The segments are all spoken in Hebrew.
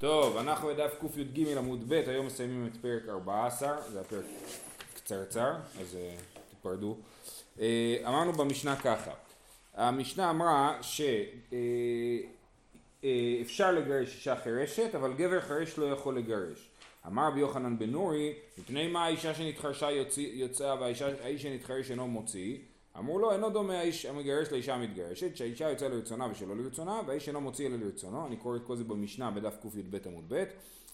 טוב, אנחנו בדף קי"ג עמוד ב', היום מסיימים את פרק 14, זה הפרק קצרצר, אז uh, תיפרדו. Uh, אמרנו במשנה ככה, המשנה אמרה שאפשר uh, uh, לגרש אישה חירשת, אבל גבר חירש לא יכול לגרש. אמר רבי יוחנן בן נורי, מפני מה האישה שנתחרשה יוצאה והאיש שנתחרש אינו מוציא? אמרו לו אינו דומה האיש המגרש לאישה המתגרשת שהאישה יוצאה לרצונה ושלא לרצונה והאיש אינו מוציא אלא לרצונו. אני קורא את כל זה במשנה בדף קי"ב עמוד ב'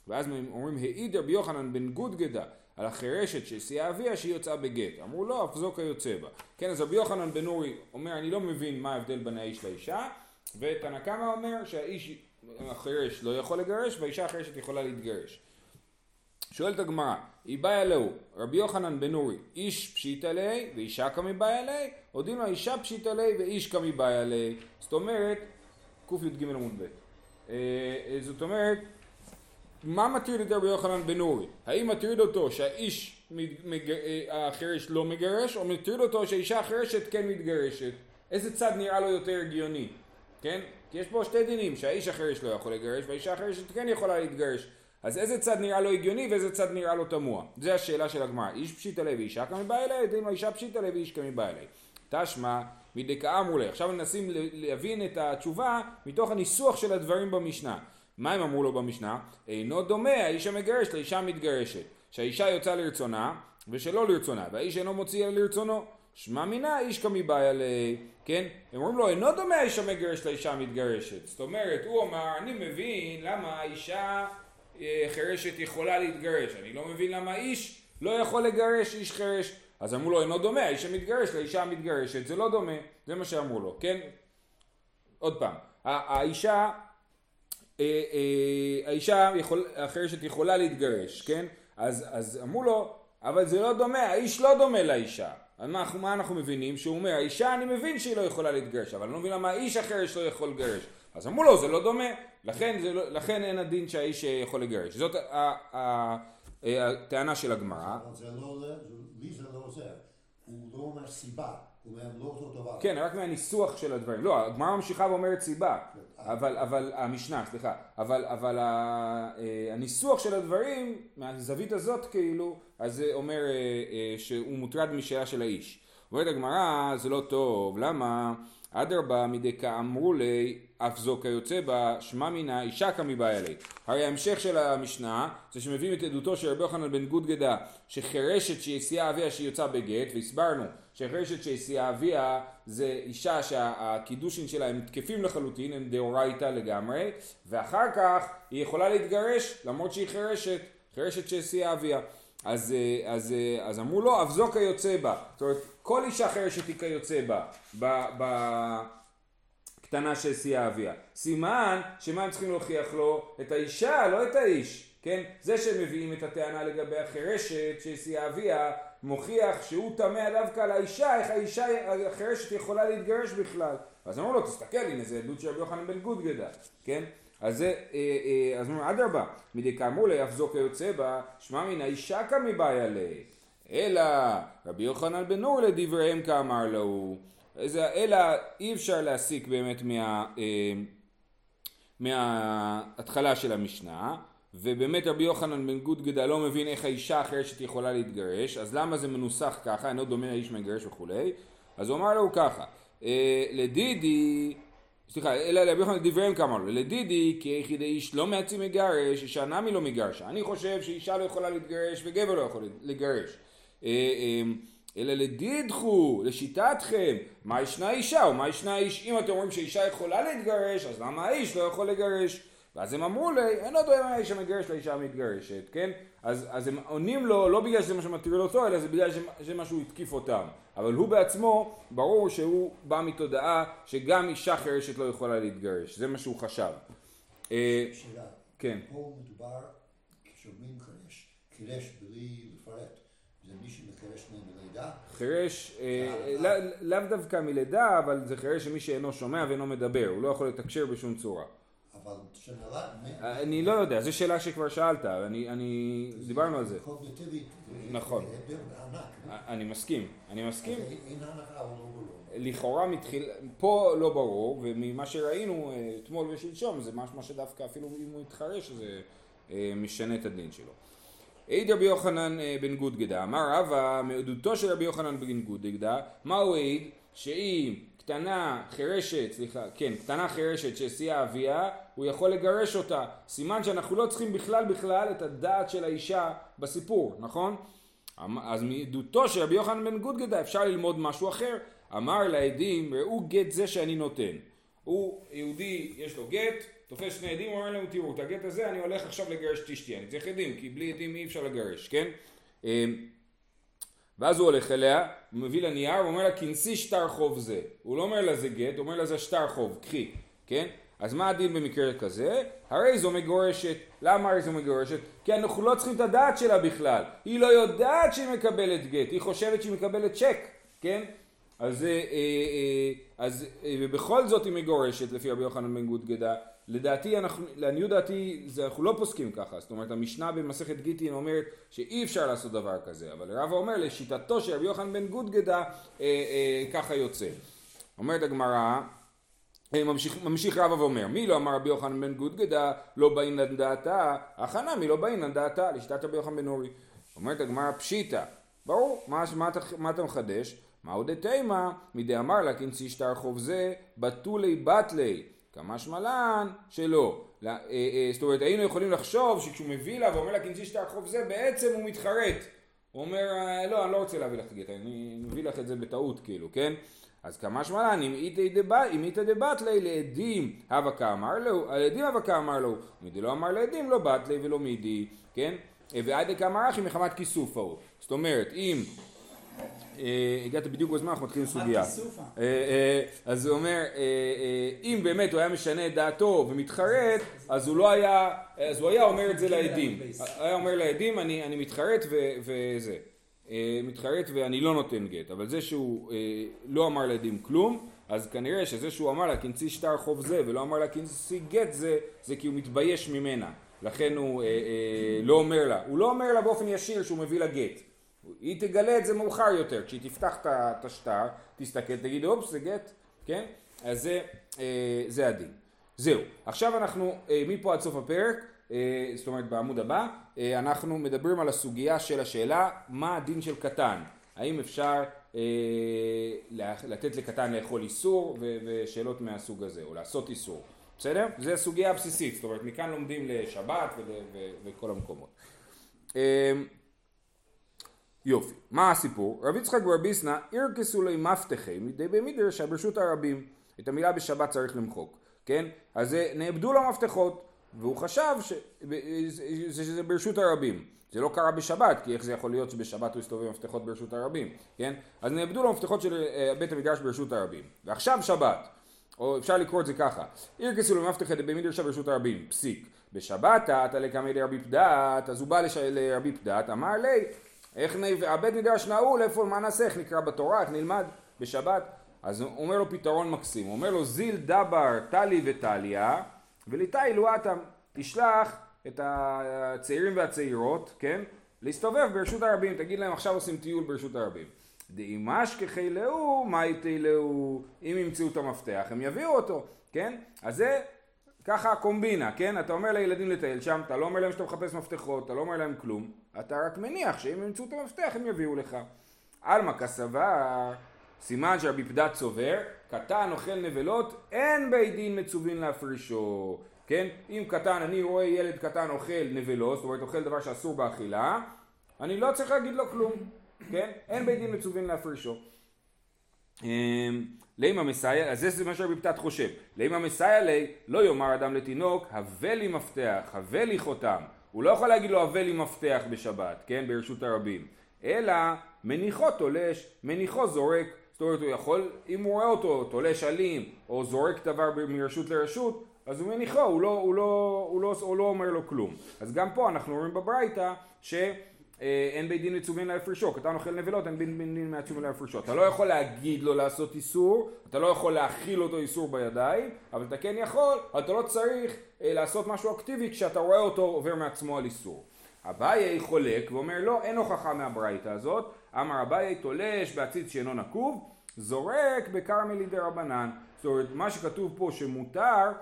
ואז אומרים העיד רבי יוחנן בן גודגדה על החירשת שסייעה אביה שהיא יוצאה בגט. אמרו לו אף זו כיוצא בה. כן אז רבי יוחנן בן אורי אומר אני לא מבין מה ההבדל בין האיש לאישה. ותנא קמא אומר שהאיש החירש לא יכול לגרש והאישה החירשת יכולה להתגרש שואלת הגמרא, היא באה אלוהו, רבי יוחנן בן אורי, איש פשיטא ליה ואישה קמי באיה ליה, או דילמה אישה פשיטא ליה ואיש קמי באיה ליה. זאת אומרת, קי"ג עמוד ב'. אה, זאת אומרת, מה מטריד את רבי יוחנן בן אורי? האם מטריד אותו שהאיש אה, החירש לא מגרש, או מטריד אותו שהאישה החירשת כן מתגרשת? איזה צד נראה לו יותר הגיוני? כן? כי יש פה שתי דינים, שהאיש החירש לא יכול לגרש והאישה החירשת כן יכולה להתגרש. אז איזה צד נראה לו הגיוני ואיזה צד נראה לו תמוה? זו השאלה של הגמרא. איש פשיטא ליה ואישה כמי בא אליי, יודעים אישה פשיטא ליה ואיש כמי בא אליי. תשמע מדכאה אמרו לה. עכשיו מנסים להבין את התשובה מתוך הניסוח של הדברים במשנה. מה הם אמרו לו במשנה? אינו דומה האיש המגרש לאישה המתגרשת. שהאישה יוצאה לרצונה ושלא לרצונה, והאיש אינו מוציא לרצונו. שמע מינה איש כמי בא אלי, כן? הם אומרים לו אינו דומה האיש המגרש לאישה המתגרשת. זאת אומרת, הוא אמר, אני מבין למה האישה חירשת יכולה להתגרש. אני לא מבין למה איש לא יכול לגרש איש חירש. אז אמרו לו אינו דומה, האיש המתגרש לאישה המתגרשת, זה לא דומה, זה מה שאמרו לו, כן? עוד פעם, האישה, אה, אה, האישה יכול, החירשת יכולה להתגרש, כן? אז, אז אמרו לו, אבל זה לא דומה, האיש לא דומה לאישה. מה, מה אנחנו מבינים? שהוא אומר, האישה אני מבין שהיא לא יכולה להתגרש, אבל אני לא מבין למה האיש החירש לא יכול לגרש. אז אמרו לו, זה לא דומה. לכן, לא, לכן אין הדין שהאיש יכול לגרש. זאת הטענה של הגמרא. זה לא, לי זה לא עוזר. הוא לא אומר סיבה. הוא אומר לא אותו דבר. כן, רק מהניסוח של הדברים. לא, הגמרא ממשיכה ואומרת סיבה. אבל, אבל, המשנה, סליחה. אבל, אבל הניסוח של הדברים, מהזווית הזאת כאילו, אז זה אומר אה, אה, שהוא מוטרד משאלה של האיש. אומרת הגמרא, זה לא טוב. למה? אדרבה מדקה אמרו לי אף זו כיוצא בה שמע מינה אישה כמבעיה לי. הרי ההמשך של המשנה זה שמביאים את עדותו של רבי יוחנן בן גודגדה שחירשת שהסיעה אביה שהיא יוצאה בגט והסברנו שחירשת שהסיעה אביה זה אישה שהקידושין שלה הם תקפים לחלוטין הם דאורייתא לגמרי ואחר כך היא יכולה להתגרש למרות שהיא חירשת חירשת שהסיעה אביה אז, אז, אז אמרו לו אף זו כיוצא בה זאת אומרת כל אישה חירשת היא כיוצא בה, ב, ב, קטנה של שיא אביה. סימן שמה הם צריכים להוכיח לו? את האישה, לא את האיש. כן? זה שהם מביאים את הטענה לגבי החירשת של שיא אביה, מוכיח שהוא טמא דווקא על האישה, איך האישה החירשת יכולה להתגרש בכלל. אז אמרו לו, תסתכל, הנה זה עדות של רבי יוחנן בן גודגדה, כן? אז זה, אה, אה, אז אומרים, אדרבה, מדי כאמור לאף זו כיוצא בה, שמע מן האישה כמבעיה ליה. אלא רבי יוחנן בן נור לדבריהם כאמר לו. אלא אי אפשר להסיק באמת מה, אה, מההתחלה של המשנה ובאמת רבי יוחנן בן גודגדה לא מבין איך האישה החירשת יכולה להתגרש אז למה זה מנוסח ככה אינו דומה לאיש מגרש וכולי אז הוא אמר לו ככה לדידי סליחה, אלא רבי יוחנן דבריהם כמה לו, לדידי כי יחידי איש לא מעצים מגרש, אישה נמי לא מגרשה. אני חושב שאישה לא יכולה להתגרש וגבר לא יכול לגרש. אה, אלא לדידחו, לשיטתכם, מה ישנה אישה ומה ישנה איש? אם אתם אומרים שאישה יכולה להתגרש, אז למה האיש לא יכול לגרש? ואז הם אמרו לי, אין עוד מה האיש המגרש לאישה המתגרשת, כן? אז, אז הם עונים לו, לא בגלל שזה מה שמטריד אותו, אלא זה בגלל שזה מה שהוא התקיף אותם. אבל הוא בעצמו, ברור שהוא בא מתודעה שגם אישה חירשת לא יכולה להתגרש, זה מה שהוא חשב. אה, שאלה, כן. פה מדובר כשאומרים חירש, חירש בלי לפרט. זה מי שמחירש מלידה? חירש, אה, לאו דווקא מלידה, אבל זה חירש שמי שאינו שומע ואינו מדבר, הוא לא יכול לתקשר בשום צורה. אבל שנולד... אני לא יודע, זו שאלה שכבר שאלת, אני... דיברנו על זה. קוגניטיבית. נכון. אני מסכים, אני מסכים. אין הנחה, הוא לא לכאורה מתחיל, פה לא ברור, וממה שראינו אה, אתמול ושלשום זה משמע שדווקא אפילו אם הוא יתחרש זה אה, משנה את הדין שלו. העיד רבי יוחנן אה, בן גודגדה, אמר רבא מעדותו של רבי יוחנן בן גודגדה, מה הוא העיד? שאם קטנה חירשת, סליחה, כן, קטנה חירשת שהסיעה אביה, הוא יכול לגרש אותה. סימן שאנחנו לא צריכים בכלל בכלל את הדעת של האישה בסיפור, נכון? אמ, אז מעדותו של רבי יוחנן בן גודגדה אפשר ללמוד משהו אחר. אמר לעדים, ראו גט זה שאני נותן. הוא יהודי, יש לו גט, תופס שני עדים, אומר להם, תראו, את הגט הזה אני הולך עכשיו לגרש את אשתי, אני צריך עדים, כי בלי עדים אי אפשר לגרש, כן? ואז הוא הולך אליה, הוא מביא לה נייר, הוא אומר לה, כנסי שטר חוב זה. הוא לא אומר לה זה גט, הוא אומר לה זה שטר חוב, קחי, כן? אז מה הדין במקרה כזה? הרי זו מגורשת. למה הרי זו מגורשת? כי אנחנו לא צריכים את הדעת שלה בכלל. היא לא יודעת שהיא מקבלת גט, היא חושבת שהיא מקבלת צ'ק, כן? אז, אה, אה, אה, אז ובכל זאת היא מגורשת לפי רבי יוחנן בן גודגדה. לדעתי, אנחנו, לעניות דעתי, זה, אנחנו לא פוסקים ככה. זאת אומרת, המשנה במסכת גיטין אומרת שאי אפשר לעשות דבר כזה. אבל רבא אומר, לשיטתו של רבי יוחנן בן גודגדה, אה, אה, ככה יוצא. אומרת הגמרא, ממשיך, ממשיך רבא ואומר, מי לא אמר רבי יוחנן בן גודגדה, לא באינן דעתה, הכנה מי לא באינן דעתה, לשיטת רבי יוחנן בן אורי. אומרת הגמרא, פשיטא, ברור, מה, מה, מה אתה מחדש? מהו דתימה, מדאמר לה כנשי שטר חוב זה, בתולי בתלי, כמשמע לן שלא. אה, אה, זאת אומרת, היינו יכולים לחשוב שכשהוא מביא לה ואומר לה כנשי שטר חוב זה, בעצם הוא מתחרט. הוא אומר, אה, לא, אני לא רוצה להביא לך את הגט, אני מביא לך את זה בטעות, כאילו, כן? אז כמה שמלן, אם איתא דבטלי לעדים הווה כאמר לו, על עדים הווה כאמר לו, מידי לא אמר לעדים לא בטלי ולא מידי, כן? ועד כאמר אחי מחמת כיסוף ההוא. זאת אומרת, אם הגעת בדיוק בזמן, אנחנו מתחילים סוגיה. אה, אה, אז הוא אומר, אם באמת הוא היה משנה את דעתו ומתחרט, אז הוא לא היה, אז הוא היה אומר את זה לעדים. היה אומר לעדים, אני מתחרט וזה. מתחרט ואני לא נותן גט. אבל זה שהוא לא אמר לעדים כלום, אז כנראה שזה שהוא אמר לה כנשיא שטר חוב זה ולא אמר לה כנשיא גט זה, זה כי הוא מתבייש ממנה. לכן הוא לא אומר לה. הוא לא אומר לה באופן ישיר שהוא מביא לה גט. היא תגלה את זה מאוחר יותר, כשהיא תפתח את השטר, תסתכל, תגיד אופס זה גט, כן? אז זה, אה, זה הדין. זהו, עכשיו אנחנו אה, מפה עד סוף הפרק, אה, זאת אומרת בעמוד הבא, אה, אנחנו מדברים על הסוגיה של השאלה מה הדין של קטן, האם אפשר אה, לתת לקטן לאכול איסור ושאלות מהסוג הזה, או לעשות איסור, בסדר? זו הסוגיה הבסיסית, זאת אומרת מכאן לומדים לשבת וכל המקומות. יופי, מה הסיפור? רב יצחק ורבי ישנא ירקסו לי מפתחי מדי במדרש ברשות הרבים. את המילה בשבת צריך למחוק, כן? אז נאבדו לו מפתחות, והוא חשב שזה ברשות הרבים. זה לא קרה בשבת, כי איך זה יכול להיות שבשבת הוא הסתובב עם מפתחות ברשות הרבים, כן? אז נאבדו לו מפתחות של אה, בית המדרש ברשות הרבים. ועכשיו שבת, או אפשר לקרוא את זה ככה, ירקסו לו מפתחי במדרש ברשות הרבים, פסיק. בשבת אתה לקמא לרבי פדת, אז הוא בא לרבי פדת, אמר לי איך נ... הבית מדרש נעול, איפה, נעשה, איך נקרא בתורה, איך נלמד בשבת? אז הוא אומר לו פתרון מקסים, הוא אומר לו זיל דבר טלי וטליה וליטאי לואטם, תשלח את הצעירים והצעירות, כן, להסתובב ברשות הרבים, תגיד להם עכשיו עושים טיול ברשות הרבים. דאימש כחילאו, מה יתילאו, אם ימצאו את המפתח הם יביאו אותו, כן? אז זה ככה הקומבינה, כן? אתה אומר לילדים לטייל שם, אתה לא אומר להם שאתה מחפש מפתחות, אתה לא אומר להם כלום, אתה רק מניח שאם ימצאו את המפתח הם יביאו לך. עלמא כסבר, סימן שרבי פדת צובר, קטן אוכל נבלות, אין בית דין מצווין להפרישו. כן? אם קטן, אני רואה ילד קטן אוכל נבלות, זאת אומרת אוכל דבר שאסור באכילה, אני לא צריך להגיד לו כלום, כן? אין בית דין מצווין להפרישו. אמ, לימה מסייע, אז זה מה שרבי פתת חושב, לימה מסייע לי, לא יאמר אדם לתינוק, הבא לי מפתח, הבא לי חותם. הוא לא יכול להגיד לו הבא לי מפתח בשבת, כן, ברשות הרבים, אלא מניחו תולש, מניחו זורק, זאת אומרת הוא יכול, אם הוא רואה אותו תולש אלים, או זורק דבר מרשות לרשות, אז הוא מניחו, הוא לא, הוא לא, הוא לא, הוא לא אומר לו כלום. אז גם פה אנחנו רואים בברייתא ש... אה, אין בית דין מצווין להפרישו, קטן אוכל נבלות, אין בית דין מצווין להפרישו. אתה לא יכול להגיד לו לעשות איסור, אתה לא יכול להכיל אותו איסור בידיים, אבל אתה כן יכול, אבל אתה לא צריך אה, לעשות משהו אקטיבי כשאתה רואה אותו עובר מעצמו על איסור. אביי חולק ואומר לא, אין הוכחה מהברייתא הזאת, אמר אביי תולש בעציץ שאינו נקוב, זורק בכרמלי דה רבנן. זאת אומרת, מה שכתוב פה שמותר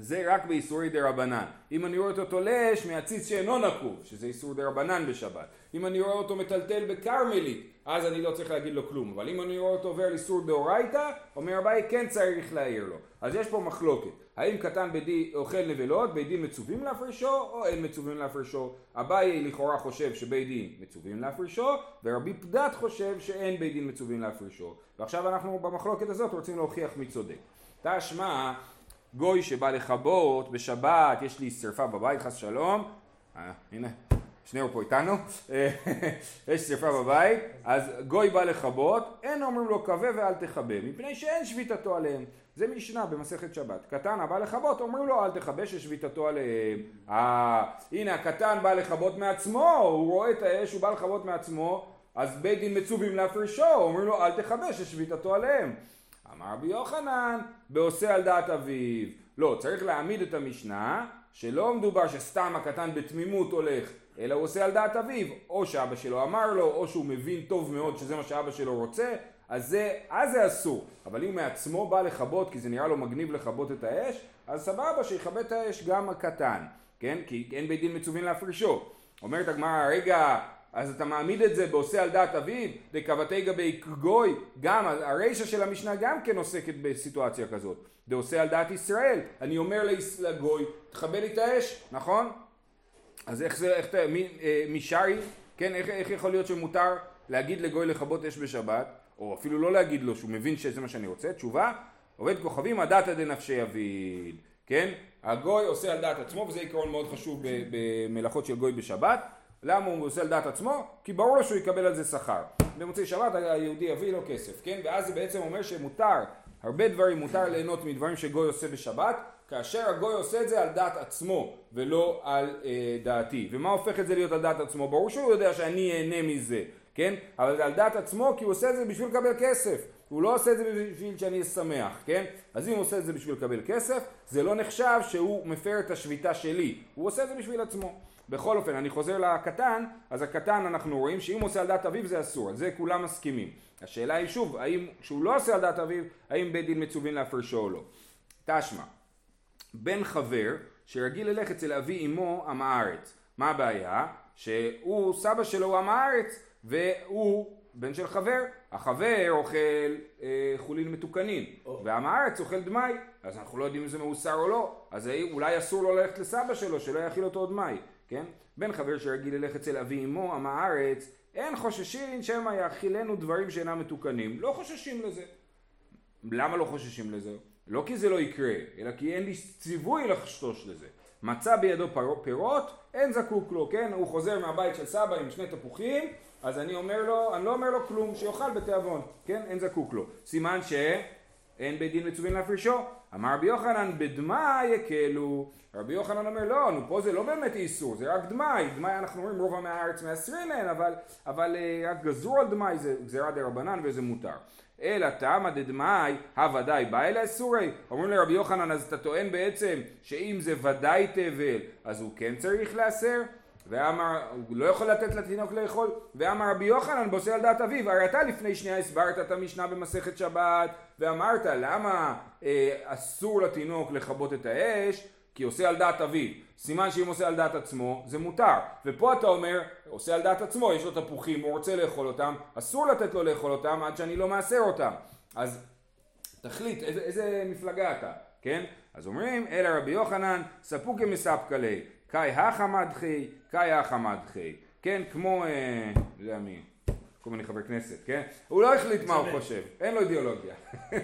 זה רק באיסורי דה רבנן. אם אני רואה אותו תולש מעציץ שאינו נקוב, שזה איסור דה רבנן בשבת. אם אני רואה אותו מטלטל בכרמלית, אז אני לא צריך להגיד לו כלום. אבל אם אני רואה אותו עובר על איסור דאורייתא, אומר אביי כן צריך להעיר לו. אז יש פה מחלוקת. האם קטן בדי אוכל נבלות, בית דין מצווים להפרישו, או אין מצווים להפרישו? אביי לכאורה חושב שבית דין מצווים להפרישו, ורבי פדת חושב שאין בית דין מצווים להפרישו. ועכשיו אנחנו במחלוקת הזאת רוצים להוכיח מי צודק. תשמע גוי שבא לכבות בשבת, יש לי שרפה בבית חס שלום, אה, הנה שנינו פה איתנו, יש שרפה בבית, אז גוי בא לכבות, אין אומרים לו כבה ואל תכבה, מפני שאין שביתתו עליהם. זה משנה במסכת שבת. קטן הבא לכבות, אומרים לו אל תכבה ששביתתו עליהם. אה, הנה הקטן בא לכבות מעצמו, הוא רואה את האש, הוא בא לכבות מעצמו, אז בית דין מצווים להפרישו, אומרים לו אל תכבה ששביתתו עליהם. אמר רבי יוחנן, בעושה על דעת אביו. לא, צריך להעמיד את המשנה, שלא מדובר שסתם הקטן בתמימות הולך, אלא הוא עושה על דעת אביו, או שאבא שלו אמר לו, או שהוא מבין טוב מאוד שזה מה שאבא שלו רוצה, אז זה, אז זה אסור. אבל אם מעצמו בא לכבות, כי זה נראה לו מגניב לכבות את האש, אז סבבה, שיכבה את האש גם הקטן, כן? כי אין בית דין מצווים להפרישו. אומרת הגמרא, רגע, אז אתה מעמיד את זה בעושה על דעת אביו, דקבתי גבי גוי, גם הרישה של המשנה גם כן עוסקת בסיטואציה כזאת, דעושה על דעת ישראל, אני אומר לגוי, תכבה לי את האש, נכון? אז איך זה, איך אתה, מי, אה, כן, איך, איך יכול להיות שמותר להגיד לגוי לכבות אש בשבת, או אפילו לא להגיד לו שהוא מבין שזה מה שאני רוצה, תשובה, עובד כוכבים הדתא דנפשי אביד, כן, הגוי עושה על דעת עצמו וזה עיקרון מאוד חשוב במלאכות של גוי בשבת, למה הוא עושה על דעת עצמו? כי ברור לו שהוא יקבל על זה שכר. במוצאי שבת היהודי יביא לו כסף, כן? ואז זה בעצם אומר שמותר, הרבה דברים מותר ליהנות מדברים שגוי עושה בשבת, כאשר הגוי עושה את זה על דעת עצמו ולא על אה, דעתי. ומה הופך את זה להיות על דעת עצמו? ברור שהוא יודע שאני אהנה מזה, כן? אבל זה על דעת עצמו כי הוא עושה את זה בשביל לקבל כסף. הוא לא עושה את זה בשביל שאני אשמח, כן? אז אם הוא עושה את זה בשביל לקבל כסף, זה לא נחשב שהוא מפר את השביתה שלי. הוא עושה את זה בשביל עצמו. בכל אופן, אני חוזר לקטן, אז הקטן אנחנו רואים שאם הוא עושה על דעת אביו זה אסור, על זה כולם מסכימים. השאלה היא שוב, האם כשהוא לא עושה על דעת אביו, האם בית דין מצווים להפרשו או לא. תשמע, בן חבר שרגיל ללכת אצל אבי אמו עם הארץ, מה הבעיה? שהוא, סבא שלו הוא עם הארץ, והוא בן של חבר, החבר אוכל אה, חולין מתוקנים, oh. ועם הארץ אוכל דמאי, אז אנחנו לא יודעים אם זה מאוסר או לא, אז אולי אסור לו ללכת לסבא שלו, שלא יאכיל אותו דמאי. כן? בן חבר שרגיל ללכת אצל אבי אמו, עם הארץ, אין חוששים שמא יאכילנו דברים שאינם מתוקנים. לא חוששים לזה. למה לא חוששים לזה? לא כי זה לא יקרה, אלא כי אין לי ציווי לחשוש לזה. מצא בידו פירות, אין זקוק לו, כן? הוא חוזר מהבית של סבא עם שני תפוחים, אז אני אומר לו, אני לא אומר לו כלום, שיאכל בתיאבון, כן? אין זקוק לו. סימן שאין בית דין מצווים להפרישו. אמר רבי יוחנן, בדמאי יקלו. רבי יוחנן אומר, לא, נו פה זה לא באמת איסור, זה רק דמאי. דמאי אנחנו אומרים רוב עמי הארץ מעשרינן, אבל, אבל אה, רק גזרו על דמאי זה גזירה דה רבנן וזה מותר. אלא תמא דדמאי, הוודאי בא אל האסורי. אומרים לרבי יוחנן, אז אתה טוען בעצם שאם זה ודאי תבל, אז הוא כן צריך להסר? ואמר, הוא לא יכול לתת לתינוק לאכול, ואמר רבי יוחנן בוסר על דעת אביו, הרי אתה לפני שנייה הסברת את המשנה במסכת שבת, ואמרת למה אה, אסור לתינוק לכבות את האש, כי עושה על דעת אביו, סימן שאם עושה על דעת עצמו זה מותר, ופה אתה אומר, עושה על דעת עצמו, יש לו תפוחים, הוא רוצה לאכול אותם, אסור לתת לו לאכול אותם עד שאני לא מאסר אותם, אז תחליט איזה, איזה מפלגה אתה, כן? אז אומרים, אלא רבי יוחנן, ספוקי מספקא ליה, קאי הכא מדחי, קאי הכא מדחי. כן, כמו, אה, לא יודע מי, כל מיני חברי כנסת, כן? הוא לא החליט מה הוא חושב, אין לו אידיאולוגיה.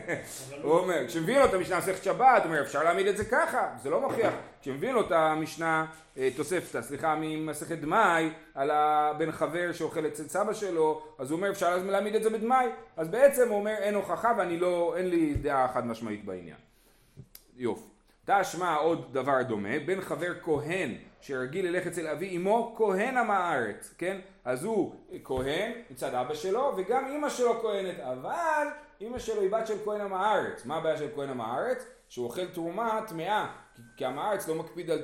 הוא אומר, כשמביאים לו את המשנה מסכת שבת, הוא אומר, אפשר להעמיד את זה ככה, זה לא מוכיח. כשמביאים לו את המשנה, אה, תוספתא, סליחה, ממסכת דמאי, על הבן חבר שאוכל אצל סבא שלו, אז הוא אומר, אפשר להעמיד את זה בדמאי. אז בעצם הוא אומר, אין הוכחה ואני לא, אין לי דעה חד משמעית בעניין. יופי. תשמע עוד דבר דומה, בן חבר כהן שרגיל ללכת אצל אבי אמו, כהן עם הארץ, כן? אז הוא כהן מצד אבא שלו, וגם אימא שלו כהנת, אבל אימא שלו היא בת של כהן עם הארץ. מה הבעיה של כהן עם הארץ? שהוא אוכל תרומה טמאה, כי עם הארץ לא מקפיד על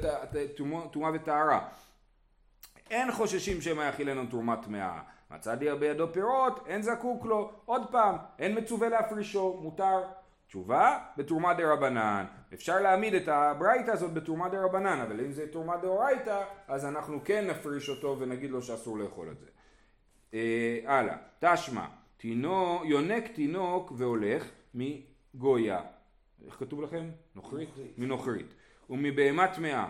טומאה וטהרה. אין חוששים שמא יאכילנו תרומה טמאה. מצא בידו פירות, אין זקוק לו. עוד פעם, אין מצווה להפרישו, מותר. תשובה, בתרומה דה רבנן. אפשר להעמיד את הברייתא הזאת בתרומה דה רבנן, אבל אם זה תרומה דאורייתא, אז אנחנו כן נפריש אותו ונגיד לו שאסור לאכול את זה. אה, הלאה, תשמע, תינוק, יונק תינוק והולך מגויה. איך כתוב לכם? נוכרית? מנוכרית. ומבהמה טמאה.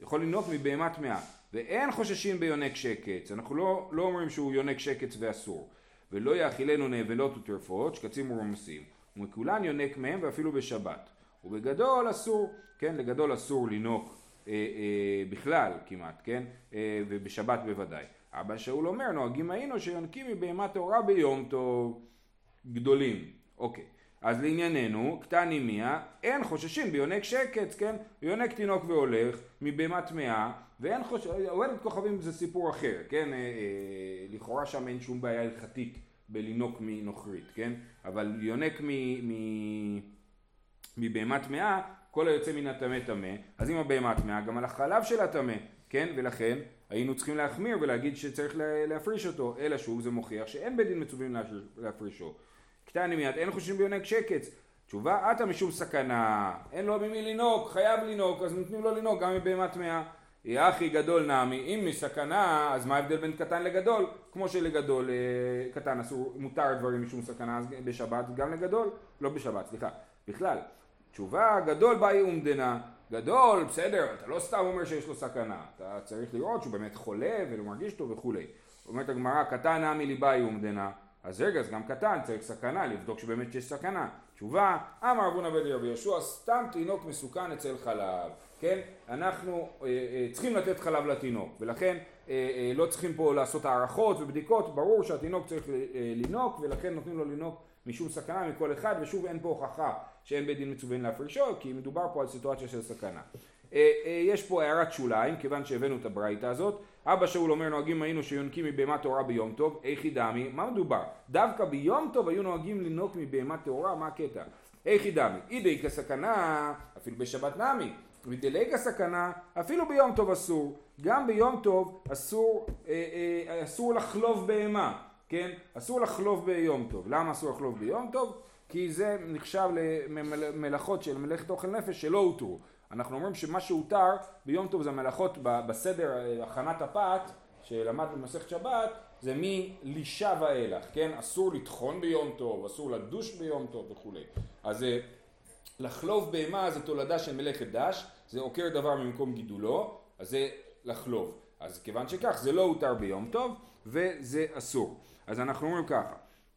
יכול לנהוג מבהמה טמאה. ואין חוששים ביונק שקץ. אנחנו לא, לא אומרים שהוא יונק שקץ ואסור. ולא יאכילנו נאבלות וטרפות, שקצים ורמסים. ומכולן יונק מהם ואפילו בשבת. ובגדול אסור, כן, לגדול אסור לינוק אה, אה, בכלל כמעט, כן, אה, ובשבת בוודאי. אבא שאול אומר, נוהגים היינו שיונקים מבהמה טהורה ביום טוב גדולים. אוקיי. אז לענייננו, קטני מיה, אין חוששים ביונק שקץ, כן? יונק תינוק והולך מבהמה טמאה, ואין חוששים, אוהדת כוכבים זה סיפור אחר, כן? אה, אה, לכאורה שם אין שום בעיה הלכתית בלינוק מנוכרית, כן? אבל יונק מבהמה טמאה, כל היוצא מן הטמא טמא, אז אם הבהמה טמאה, גם על החלב שלה טמא, כן? ולכן היינו צריכים להחמיר ולהגיד שצריך להפריש אותו, אלא שוב זה מוכיח שאין בית דין מצווים להפרישו. קטני מיד, אין חושבים ביונק שקץ. תשובה, עתה משום סכנה, אין לו ממי לנהוג, חייב לנהוג, אז נותנים לו לנהוג גם מבהמה טמאה. יחי גדול נמי, אם מסכנה, אז מה ההבדל בין קטן לגדול? כמו שלגדול, אה, קטן אסור, מותר דברים משום סכנה אז בשבת, גם לגדול, לא בשבת, סליחה, בכלל. תשובה, גדול באי אומדנה, גדול, בסדר, אתה לא סתם אומר שיש לו סכנה, אתה צריך לראות שהוא באמת חולה ולא מרגיש טוב וכולי. אומרת הגמרא, קטן נמי ליבאי אומדנה, אז רגע, אז גם קטן צריך סכנה, לבדוק שבאמת יש סכנה. תשובה, אמר אבונה בן רבי יהושע, סתם תינוק מסוכן אצל חלב. כן? אנחנו אה, אה, צריכים לתת חלב לתינוק, ולכן אה, אה, לא צריכים פה לעשות הערכות ובדיקות, ברור שהתינוק צריך אה, לינוק, ולכן נותנים לו לינוק משום סכנה מכל אחד, ושוב אין פה הוכחה שאין בית דין מצווין להפרישו, כי מדובר פה על סיטואציה של סכנה. אה, אה, יש פה הערת שוליים, כיוון שהבאנו את הברייתא הזאת. אבא שאול אומר נוהגים היינו שיונקים מבהמה טהורה ביום טוב, איכי דמי, מה מדובר? דווקא ביום טוב היו נוהגים לנהוג מבהמה טהורה, מה הקטע? איכי דמי, אידי כסכנה, אפילו בשבת נמי, ודלג הסכנה, אפילו ביום טוב אסור, גם ביום טוב אסור, אה, אה, אסור לחלוב בהמה, כן? אסור לחלוב ביום טוב. למה אסור לחלוב ביום טוב? כי זה נחשב למלאכות של מלאכת אוכל נפש שלא הותרו. אנחנו אומרים שמה שהותר ביום טוב זה המלאכות בסדר הכנת הפת שלמד במסכת שבת זה מלישה ואילך, כן? אסור לטחון ביום טוב, אסור לדוש ביום טוב וכולי. אז אה, לחלוב בהמה זה תולדה של מלאכת דש, זה עוקר דבר ממקום גידולו, אז זה לחלוב. אז כיוון שכך זה לא הותר ביום טוב וזה אסור. אז אנחנו אומרים ככה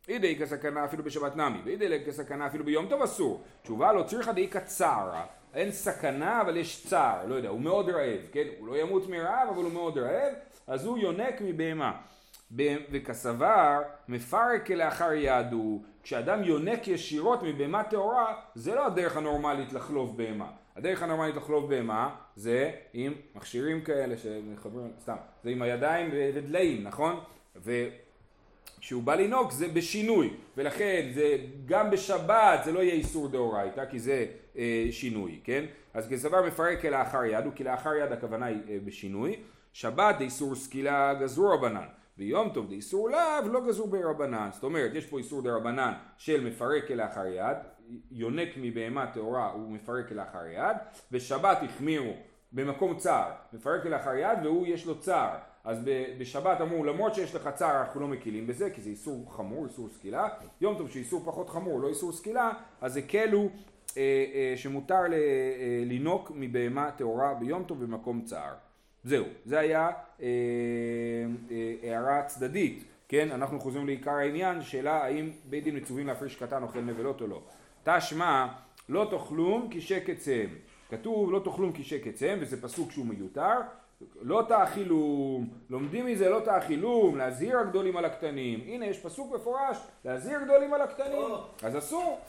אידי כסכנה אפילו בשבת נמי, ואידי כסכנה אפילו ביום טוב אסור. תשובה לא צריכה די קצרה, אין סכנה אבל יש צער, לא יודע, הוא מאוד רעב, כן? הוא לא ימות מרעב אבל הוא מאוד רעב, אז הוא יונק מבהמה. וכסבר מפרק כלאחר ידו, כשאדם יונק ישירות מבהמה טהורה, זה לא הדרך הנורמלית לחלוב בהמה. הדרך הנורמלית לחלוב בהמה זה עם מכשירים כאלה שמחברים, סתם, זה עם הידיים ודליים, נכון? וכשהוא בא לנהוג זה בשינוי, ולכן זה גם בשבת זה לא יהיה איסור דאורייתא, כי זה אה, שינוי, כן? אז כסבר מפרק כלאחר יד, וכלאחר יד הכוונה היא אה, בשינוי. שבת איסור סקילה גזרו רבנן. ביום טוב דאיסור לאו לא גזרו ברבנן. זאת אומרת, יש פה איסור דרבנן של מפרק כלאחר יד, יונק מבהמה טהורה הוא מפרק כלאחר יד, בשבת החמירו במקום צער, מפרק כלאחר יד והוא יש לו צער. אז בשבת אמרו למרות שיש לך צער אנחנו לא מקילים בזה כי זה איסור חמור, איסור סקילה, יום טוב שאיסור פחות חמור, לא איסור סקילה, אז הקלו אה, אה, שמותר אה, לינוק מבהמה טהורה ביום טוב במקום צער. זהו, זה היה הערה צדדית, כן? אנחנו חוזרים לעיקר העניין, שאלה האם בית דין מצווים להפריש קטן אוכל נבלות או לא. תשמע לא תאכלום כי שקץ הם. כתוב לא תאכלום כי שקץ הם וזה פסוק שהוא מיותר. לא תאכילום, לומדים מזה לא תאכילום, להזהיר הגדולים על הקטנים. הנה יש פסוק מפורש, להזהיר גדולים על הקטנים, אז אסור.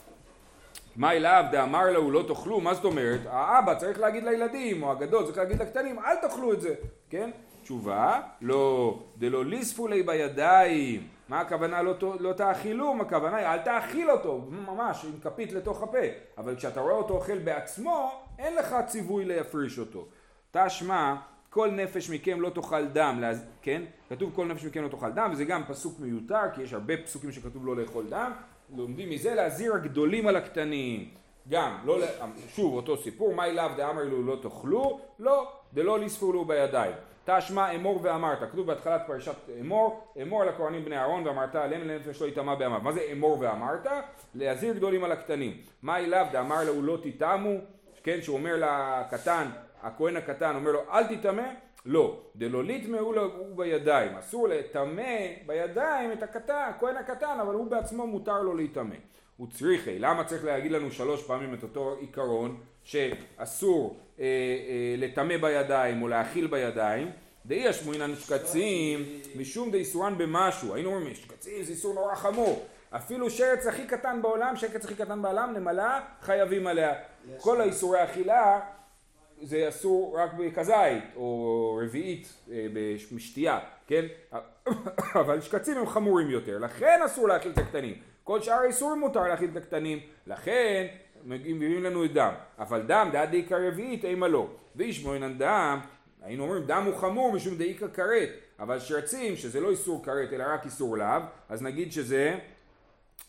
מה אליו דאמר לו לא תאכלו, מה זאת אומרת? האבא צריך להגיד לילדים, או הגדול צריך להגיד לקטנים, אל תאכלו את זה, כן? תשובה, לא, דלא ליספו לי בידיים. מה הכוונה לא, לא תאכילום? הכוונה היא אל תאכיל אותו, ממש, עם כפית לתוך הפה. אבל כשאתה רואה אותו אוכל בעצמו, אין לך ציווי להפריש אותו. תשמע, כל נפש מכם לא תאכל דם, כן? כתוב כל נפש מכם לא תאכל דם, וזה גם פסוק מיותר, כי יש הרבה פסוקים שכתוב לא לאכול דם. לומדים מזה להזהיר הגדולים על הקטנים. גם, לא, שוב אותו סיפור, מה אליו דאמר לו לא תאכלו? לא, דלא לספו לו בידיים. תשמע אמור ואמרת, כתוב בהתחלת פרשת אמור, אמור על הכהנים בני אהרון ואמרת עליהם לנפש לא יטמע באמיו. מה זה אמור ואמרת? להזהיר גדולים על הקטנים. מה אליו דאמר לו לא תטעמו? כן, שהוא אומר לקטן, הכהן הקטן אומר לו אל תטמא? לא. דלא ליטמאו לו בידיים. אסור לטמא בידיים את הקטן, הכהן הקטן, אבל הוא בעצמו מותר לו להיטמא. הוא צריכי. למה צריך להגיד לנו שלוש פעמים את אותו עיקרון שאסור אה, אה, לטמא בידיים או להאכיל בידיים? דאי אשמועינן שקצים משום דאיסורן במשהו. היינו אומרים שקצים זה איסור נורא חמור. אפילו שרץ הכי קטן בעולם, שקץ הכי קטן בעולם, נמלה, חייבים עליה. כל האיסורי אכילה זה אסור רק בכזית או רביעית אה, בשתייה, כן? אבל שקצים הם חמורים יותר, לכן אסור להאכיל את הקטנים. כל שאר האיסורים מותר להאכיל את הקטנים, לכן מביאים לנו את דם. אבל דם דעת דאיכא רביעית אימה לא. וישמעינן דם, היינו אומרים דם הוא חמור משום דאיכא כרת, אבל שרצים שזה לא איסור כרת אלא רק איסור לאו, אז נגיד שזה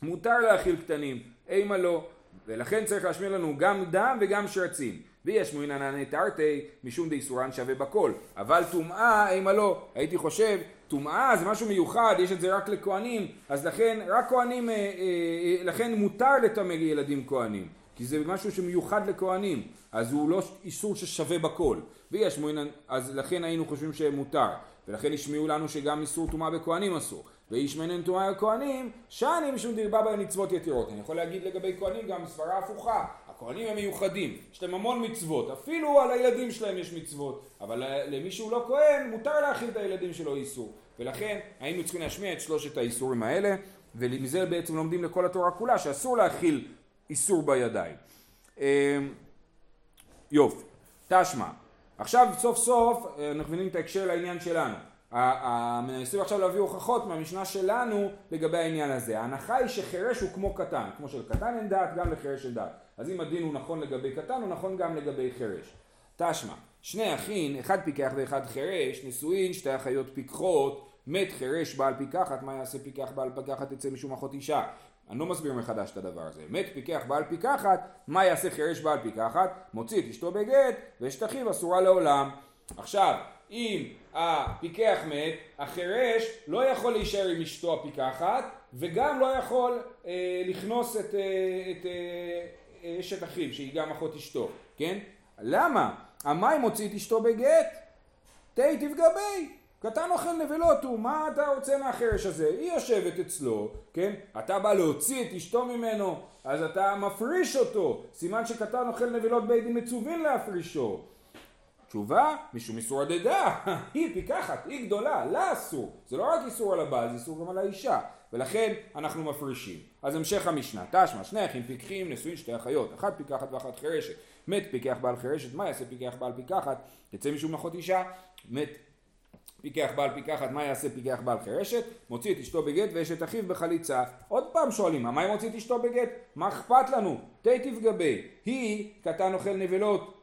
מותר להאכיל קטנים, אימה לא. ולכן צריך להשמיע לנו גם דם וגם שרצים. ויש מועינן תרתי משום דאיסורן שווה בכל. אבל טומאה אימה לא. הייתי חושב טומאה זה משהו מיוחד, יש את זה רק לכהנים, אז לכן רק כהנים, אה, אה, אה, לכן מותר לטמא ילדים כהנים, כי זה משהו שמיוחד לכהנים, אז הוא לא איסור ששווה בכל. ויש מועינן, אז לכן היינו חושבים שמותר, ולכן השמיעו לנו שגם איסור טומאה בכהנים אסור. וישמנן טומאה בכהנים, שאני משום דרבה בהם מצוות יתירות. אני יכול להגיד לגבי כהנים גם סברה הפוכה. הכהנים הם מיוחדים, יש להם המון מצוות, אפילו על הילדים שלהם יש מצוות, אבל למי שהוא לא כהן מותר להכיל את הילדים שלו איסור, ולכן היינו צריכים להשמיע את שלושת האיסורים האלה, ומזה בעצם לומדים לכל התורה כולה שאסור להכיל איסור בידיים. אמ, יופי, תשמע, עכשיו סוף סוף אה, אנחנו מבינים את ההקשר לעניין שלנו. מנסים עכשיו להביא הוכחות מהמשנה שלנו לגבי העניין הזה. ההנחה היא שחירש הוא כמו קטן, כמו שלקטן אין דעת, גם לחירש אין דעת. אז אם הדין הוא נכון לגבי קטן, הוא נכון גם לגבי חירש. תשמע, שני אחים, אחד פיקח ואחד חירש, נשואין, שתי אחיות פיקחות, מת חירש בעל פיקחת, מה יעשה פיקח בעל פיקחת יצא משום אחות אישה? אני לא מסביר מחדש את הדבר הזה. מת פיקח בעל פיקחת, מה יעשה חירש בעל פיקחת? מוציא את אשתו בגט, ואשת אחיו אסורה לעולם. עכשיו, אם הפיקח מת, החירש לא יכול להישאר עם אשתו הפיקחת, וגם לא יכול אה, לכנוס את, אה, אה, אחיו, שהיא גם אחות אשתו, כן? למה? המים מוציא את אשתו בגט? תהי תפגבי. קטן אוכל נבלות הוא, מה אתה רוצה מהחירש הזה? היא יושבת אצלו, כן? אתה בא להוציא את אשתו ממנו, אז אתה מפריש אותו. סימן שקטן אוכל נבלות בית דין מצווין להפרישו. תשובה, משום איסור הדדה, היא פיקחת, היא גדולה, לה אסור. זה לא רק איסור על הבעל, זה איסור גם על האישה. ולכן אנחנו מפרישים. אז המשך המשנה, תשמע, שני אחים פיקחים, נשואים שתי אחיות, אחת פיקחת ואחת חירשת. מת פיקח בעל חירשת, מה יעשה פיקח בעל פיקחת? יצא משום נחות אישה, מת פיקח בעל פיקחת, מה יעשה פיקח בעל חירשת? מוציא את אשתו בגט ואשת אחיו בחליצה. עוד פעם שואלים, מה אם מוציא את אשתו בגט? מה אכפת לנו? תי תפגבי. היא, קטן אוכל נבלות,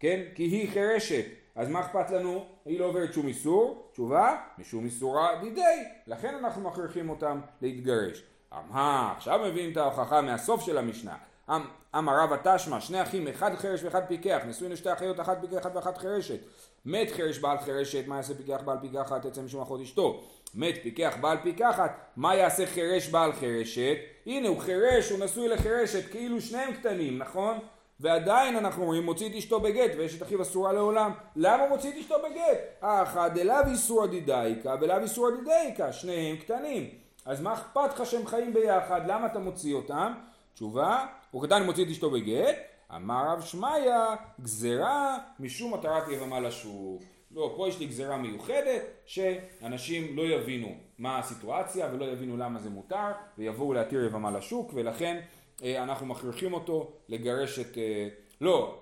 כן? כי היא חירשת. אז מה אכפת לנו? היא לא עוברת שום איסור. תשובה, משום איסורה דידי. לכן אנחנו מכריחים אותם להתגרש. אמה, עכשיו מביאים את ההוכחה מהסוף של המשנה. אמ, אמר רבא תשמע, שני אחים, אחד חירש ואחד פיקח, נשואים לשתי אחיות, אחת פיקחת ואחת חירשת. מת חירש בעל חירשת, מה יעשה פיקח בעל פיקחת? יצא משום אחות אשתו. מת פיקח בעל פיקחת, מה יעשה חירש בעל חירשת? הנה הוא חירש, הוא נשוי לחירשת, כאילו שניהם קטנים, נכון? ועדיין אנחנו רואים מוציא את אשתו בגט ואשת אחיו אסורה לעולם. למה מוציא את אשתו בגט? האחד אליו איסור דידייקה ואליו איסור דידייקה, שניהם קטנים. אז מה אכפת לך שהם חיים ביחד? למה אתה מוציא אותם? תשובה, הוא קטן מוציא את אשתו בגט, אמר רב שמעיה, גזרה משום מטרת יבמה לשוק. לא, פה יש לי גזרה מיוחדת, שאנשים לא יבינו מה הסיטואציה ולא יבינו למה זה מותר, ויבואו להתיר יבמה לשוק, ולכן אנחנו מכריחים אותו לגרש את... אה, לא,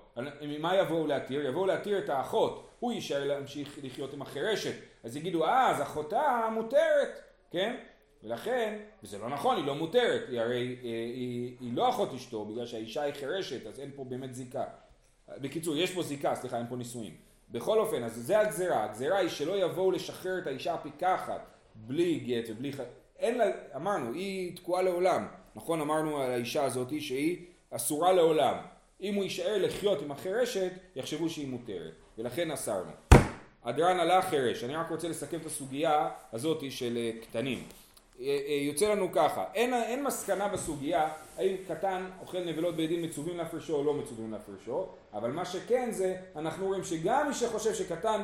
מה יבואו להתיר? יבואו להתיר את האחות, הוא יישאר להמשיך לחיות עם החירשת, אז יגידו, אה, אז אחותה מותרת, כן? ולכן, וזה לא נכון, היא לא מותרת, היא הרי היא, אה, היא, היא לא אחות אשתו, בגלל שהאישה היא חירשת, אז אין פה באמת זיקה. בקיצור, יש פה זיקה, סליחה, אין פה נישואים. בכל אופן, אז זה הגזרה, הגזרה היא שלא יבואו לשחרר את האישה הפיקחת בלי גט ובלי. אין לה, אמרנו, היא תקועה לעולם, נכון? אמרנו על האישה הזאת שהיא אסורה לעולם. אם הוא יישאר לחיות עם החירשת, יחשבו שהיא מותרת, ולכן אסרנו. הדרן עלה חירש, אני רק רוצה לסכם את הסוגיה הזאת של אה, קטנים. אה, אה, יוצא לנו ככה, אין, אין מסקנה בסוגיה האם קטן אוכל נבלות בית דין מצווים להפרשו או לא מצווים להפרשו, אבל מה שכן זה, אנחנו רואים שגם מי שחושב שקטן,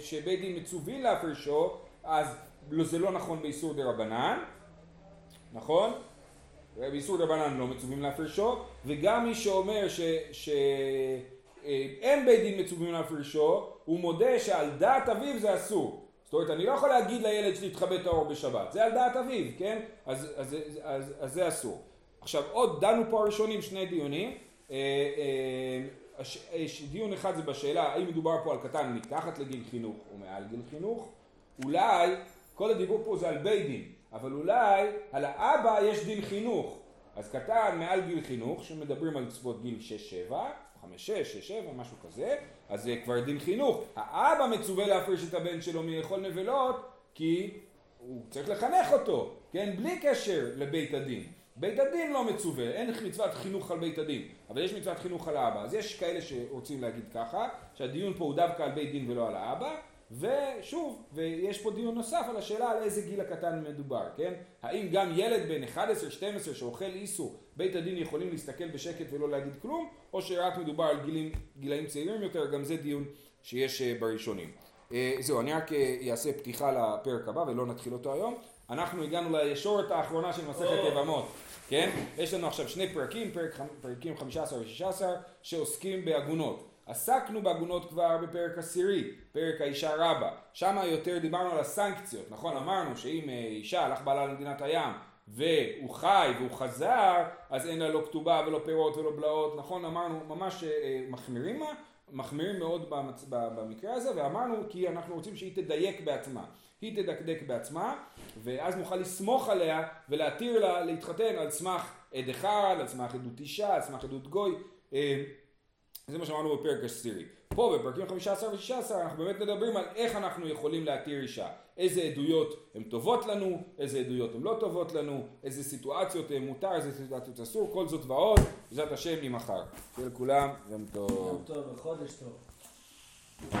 שבית דין מצווים להפרשו, אז לא, זה לא נכון באיסור דה רבנן, נכון? באיסור דה רבנן לא מצווים להפרשו, וגם מי שאומר שאין בית דין מצווים להפרשו, הוא מודה שעל דעת אביו זה אסור. זאת אומרת, אני לא יכול להגיד לילד שלי תכבה את האור בשבת, זה על דעת אביו, כן? אז, אז, אז, אז, אז זה אסור. עכשיו עוד, דנו פה הראשונים שני דיונים. אה, אה, דיון אחד זה בשאלה האם מדובר פה על קטן מתחת לגיל חינוך או מעל גיל חינוך. אולי, כל הדיבור פה זה על בית דין, אבל אולי על האבא יש דין חינוך. אז קטן מעל גיל חינוך, שמדברים על צוות גיל 6-7, חמש, שש, שש, שבע, משהו כזה, אז זה כבר דין חינוך. האבא מצווה להפריש את הבן שלו מלאכול נבלות, כי הוא צריך לחנך אותו, כן? בלי קשר לבית הדין. בית הדין לא מצווה, אין מצוות חינוך על בית הדין, אבל יש מצוות חינוך על האבא. אז יש כאלה שרוצים להגיד ככה, שהדיון פה הוא דווקא על בית דין ולא על האבא, ושוב, ויש פה דיון נוסף על השאלה על איזה גיל הקטן מדובר, כן? האם גם ילד בן 11-12 שאוכל איסור, בית הדין יכולים להסתכל בשקט ולא להגיד כלום, או שרק מדובר על גילים, גילאים צעירים יותר, גם זה דיון שיש אה, בראשונים. אה, זהו, אני רק אה, אעשה פתיחה לפרק הבא ולא נתחיל אותו היום. אנחנו הגענו לישורת האחרונה של מסכת יבמות, כן? יש לנו עכשיו שני פרקים, פרק, פרקים 15 ו-16, שעוסקים בעגונות. עסקנו בעגונות כבר בפרק עשירי, פרק האישה רבה, שם יותר דיברנו על הסנקציות, נכון? אמרנו שאם אה, אישה הלך בעלה למדינת הים והוא חי והוא חזר, אז אין לה לא כתובה ולא פירות ולא בלעות, נכון? אמרנו ממש אה, מחמירים מחמירים מאוד במצ... במקרה הזה, ואמרנו כי אנחנו רוצים שהיא תדייק בעצמה. היא תדקדק בעצמה, ואז נוכל לסמוך עליה ולהתיר לה להתחתן על סמך עד אחד, על סמך עדות אישה, על סמך עדות גוי. אה, זה מה שאמרנו בפרק עשירי. פה בפרקים 15 ו-16 אנחנו באמת מדברים על איך אנחנו יכולים להתיר אישה. איזה עדויות הן טובות לנו, איזה עדויות הן לא טובות לנו, איזה סיטואציות הן מותר, איזה סיטואציות אסור, כל זאת ועוד, בעזרת השם ממחר. שיהיה לכולם יום טוב. יום טוב וחודש טוב.